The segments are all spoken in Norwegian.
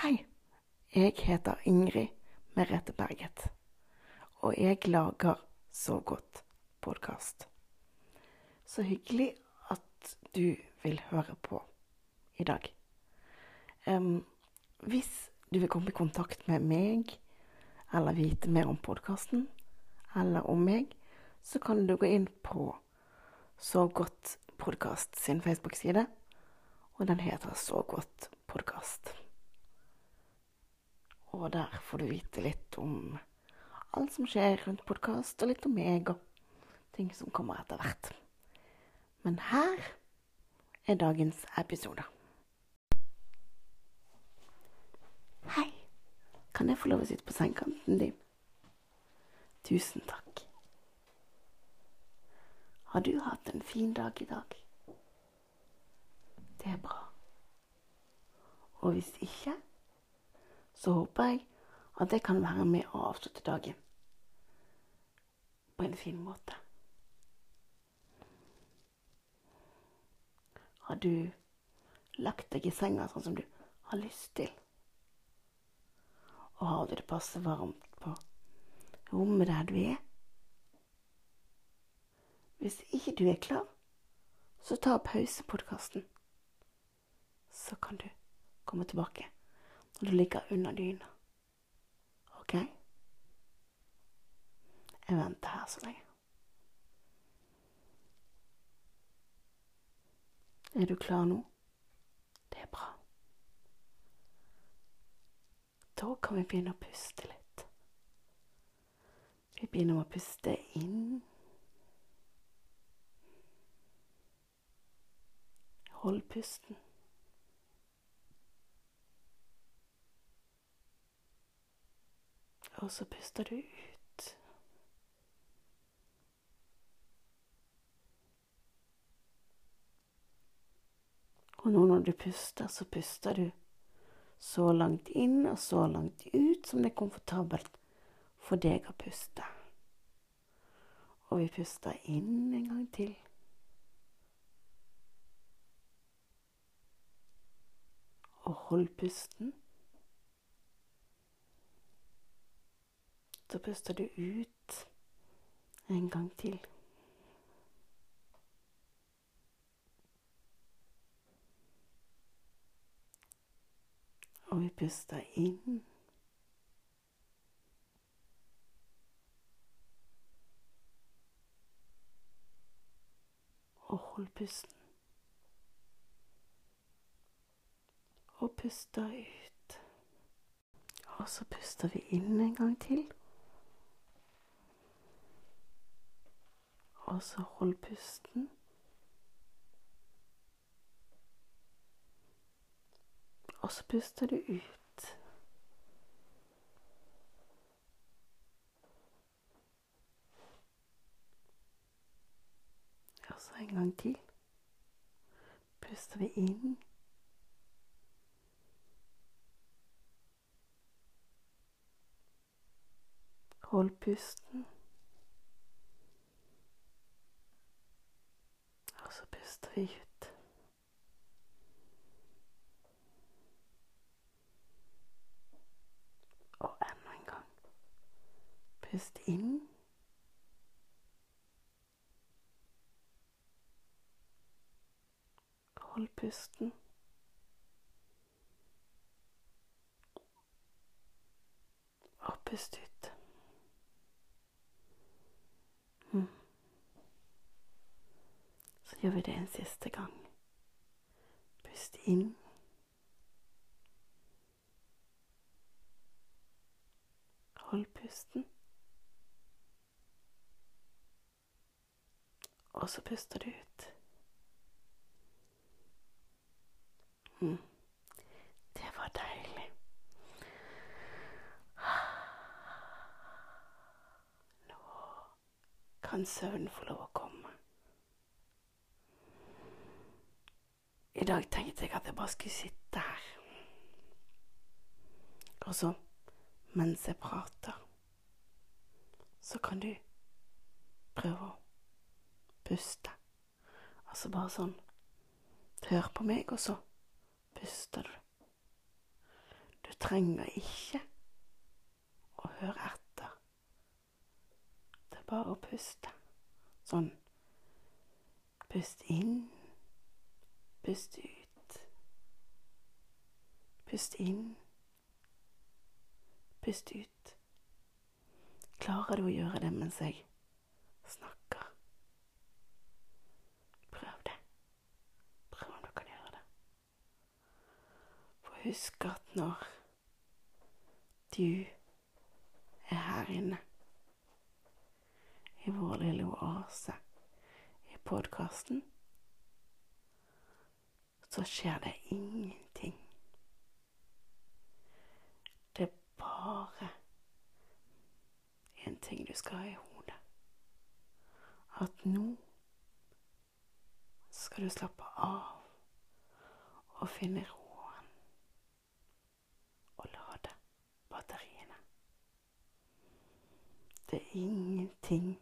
Hei, jeg heter Ingrid Merete Berget, og jeg lager Så godt podkast. Så hyggelig at du vil høre på i dag. Um, hvis du vil komme i kontakt med meg, eller vite mer om podkasten, eller om meg, så kan du gå inn på Så godt podkast sin Facebook-side, og den heter Så godt podkast. Og der får du vite litt om alt som skjer rundt podkast, og litt om meg og ting som kommer etter hvert. Men her er dagens episode. Hei, kan jeg få lov å sitte på sengekanten din? Tusen takk. Har du hatt en fin dag i dag? Det er bra. Og hvis ikke, så håper jeg at det kan være med å avslutte dagen på en fin måte. Har du lagt deg i senga sånn som du har lyst til? Og har du det passe varmt på rommet der du er? Hvis ikke du er klar, så ta pause podkasten. Så kan du komme tilbake når du ligger under dyna. OK? Jeg venter her så lenge. Er du klar nå? Det er bra. Da kan vi begynne å puste litt. Vi begynner med å puste inn. Hold pusten. Og så puster du ut. Og nå når du puster, så puster du så langt inn og så langt ut som det er komfortabelt for deg å puste. Og vi puster inn en gang til. Og hold pusten. Så puster du ut en gang til. Og vi puster inn. Og hold pusten. Og puster ut. Og så puster vi inn en gang til. Og så hold pusten. Og så puster du ut. Og så en gang til. Puster vi inn. Hold pusten. Og så puster vi ut. Og enda en gang. Pust inn. Hold pusten. Og pust ut. Mm. Så gjør vi det en siste gang. Pust inn. Hold pusten. Og så puster du ut. Mm. Det var deilig. Nå kan søvnen få lov å komme. I dag tenkte jeg at jeg bare skulle sitte her. Og så, mens jeg prater, så kan du prøve å puste. Altså bare sånn Hør på meg, og så puster du. Du trenger ikke å høre etter. Det er bare å puste. Sånn. Pust inn, pust ut. Pust inn, pust ut. Klarer du å gjøre det mens jeg snakker? Prøv det. Prøv om du kan gjøre det. For husk at når du er her inne i vår lille oase i podkasten, så skjer det ingenting. Det er bare en ting du skal ha i hodet. At nå skal du slappe av og finne ro. Det er ingenting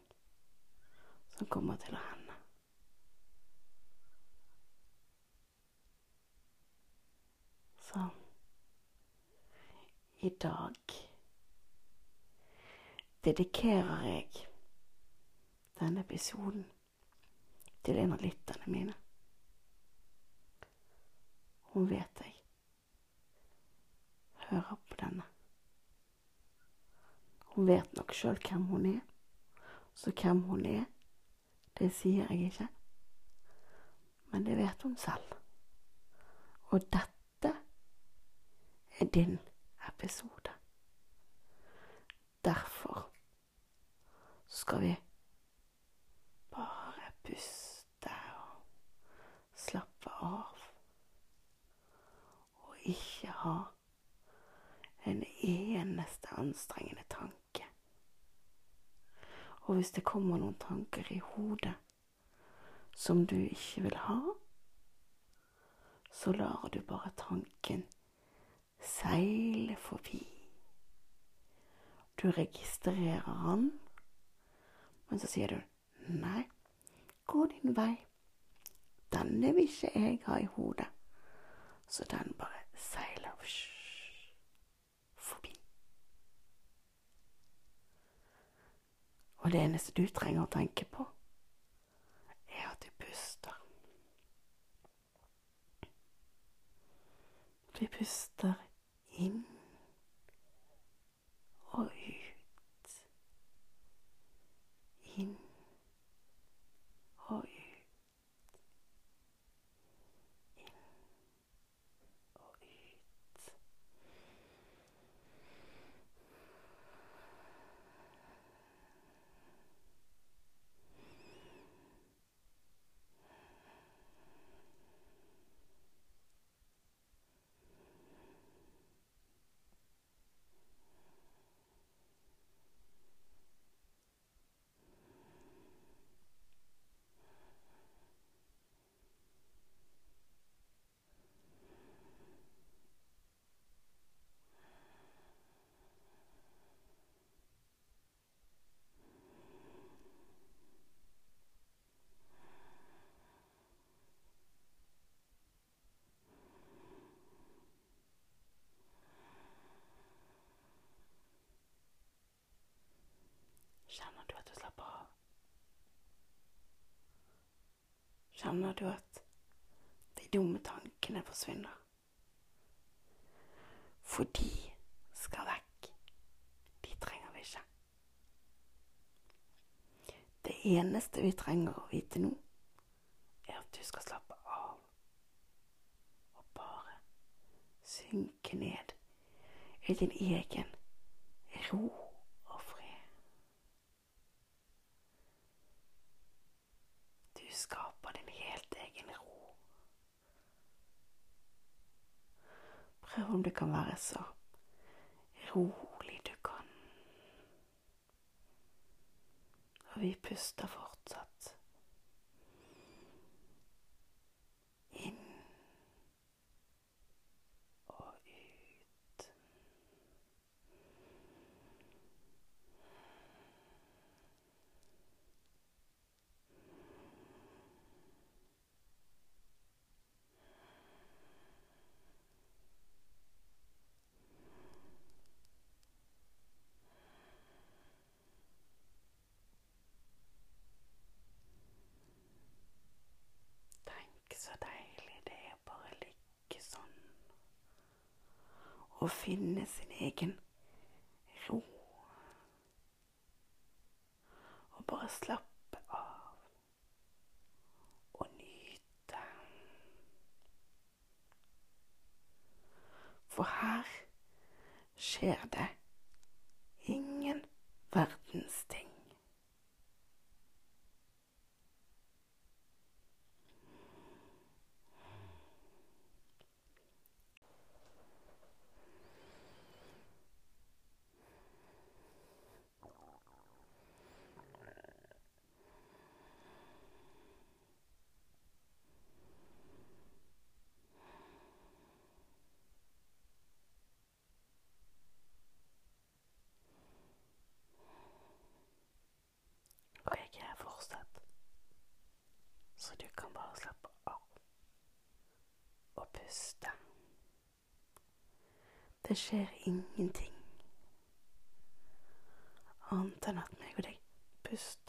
som kommer til å hende. Så i dag dedikerer jeg denne episoden til en av lytterne mine. Hun vet jeg hører på denne. Hun vet nok sjøl hvem hun er, så hvem hun er, det sier jeg ikke. Men det vet hun selv. Og dette er din episode. Derfor skal vi bare puste og slappe av. Og ikke ha en eneste anstrengende tanke. Og hvis det kommer noen tanker i hodet som du ikke vil ha, så lar du bare tanken seile forbi. Du registrerer han, men så sier du nei, gå din vei. Denne vil ikke jeg ha i hodet. Så den bare seiler forbi. Og det eneste du trenger å tenke på, er at du puster. Vi puster inn og ut. Inn og ut. Inn og ut. Kjenner du at du slapper av? Kjenner du at de dumme tankene forsvinner? For de skal vekk. De trenger vi ikke. Det eneste vi trenger å vite nå, er at du skal slappe av og bare synke ned i din egen ro og fred. Du skaper din helt egen ro. Prøv om du kan være så rolig du kan. Og vi puster fortsatt inn og ut. Å finne sin egen ro. Og bare slappe av og nyte. For her skjer det ingen verdens ting. Og jeg er her fortsatt. Så du kan bare slappe av og puste. Det skjer ingenting annet enn at meg og deg puster.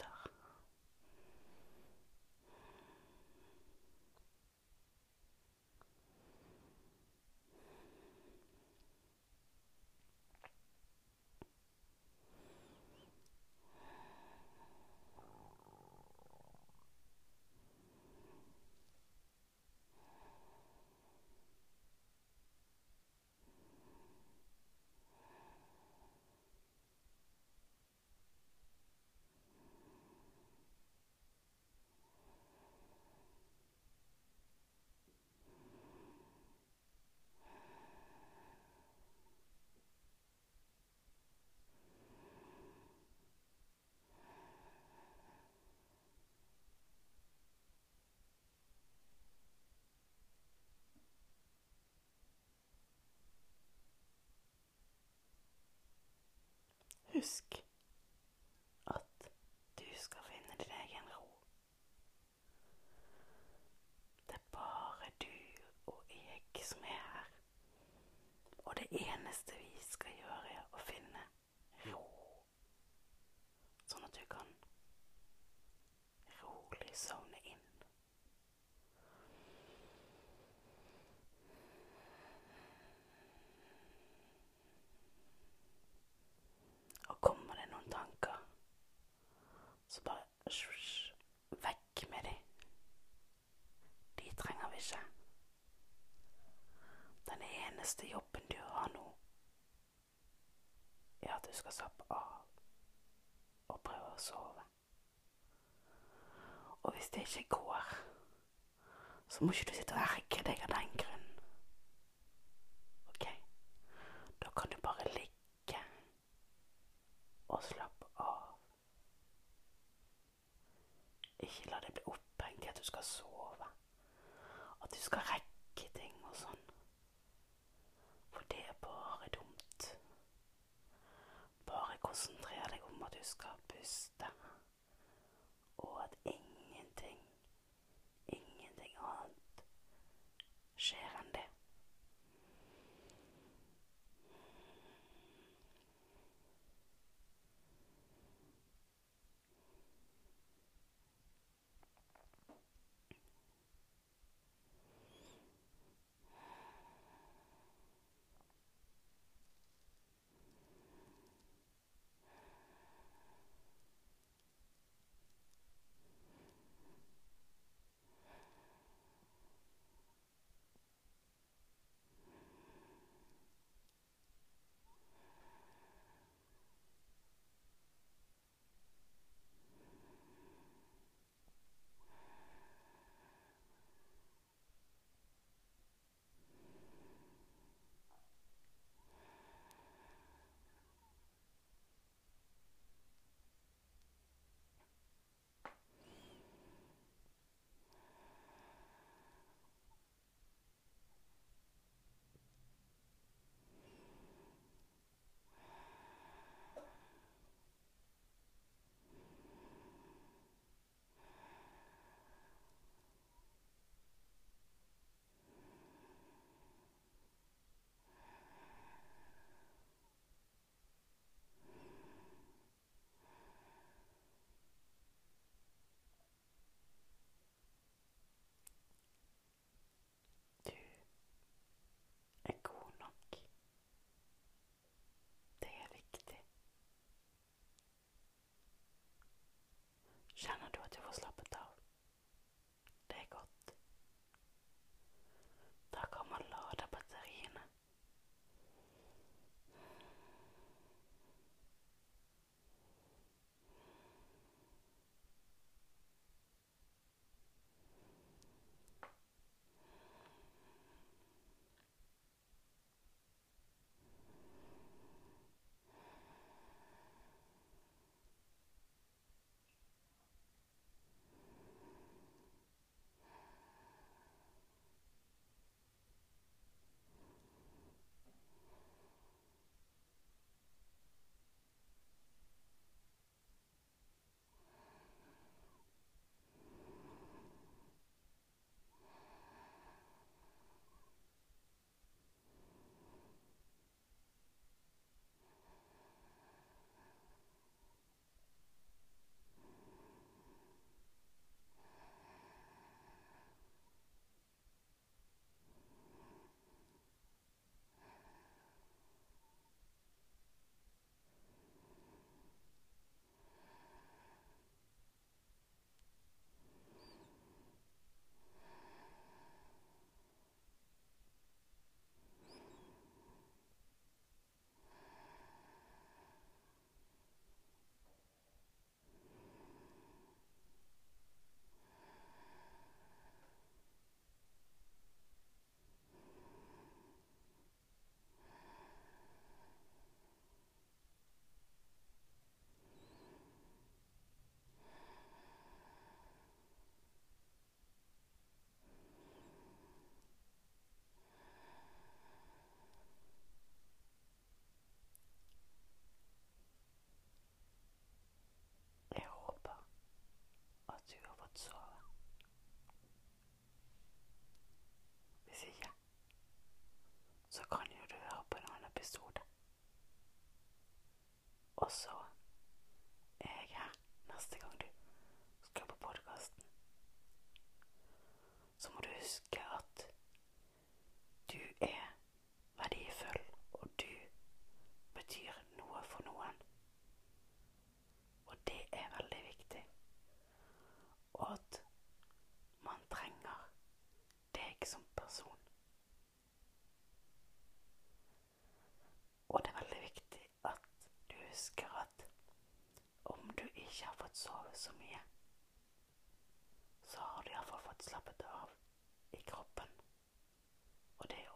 Husk at du skal finne din egen ro. Det er bare du og jeg som er her. Og det eneste vi skal gjøre, er å finne ro. Sånn at du kan rolig sovne inn. Og kommer det noen tanker, så bare shush, vekk med de. De trenger vi ikke. Eneste jobben du har nå, er at du skal slappe av og prøve å sove. Og hvis det ikke går, så må ikke du sitte og ergre deg av den grunn. Ok? Da kan du bare ligge og slappe av. Ikke la deg bli opphengt i at du skal sove. At du skal rekke ting og sånn. For det er bare dumt. Bare konsentrer deg om at du skal puste. Og at ingenting,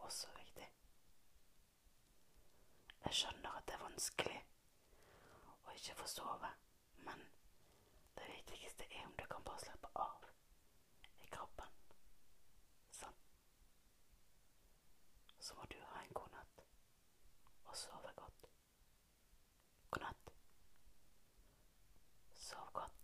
også viktig. Jeg skjønner at det er vanskelig å ikke få sove, men det viktigste er om du kan bare slappe av i kroppen. Sånn. Så må du ha en god natt og sove godt. God natt. Sov godt.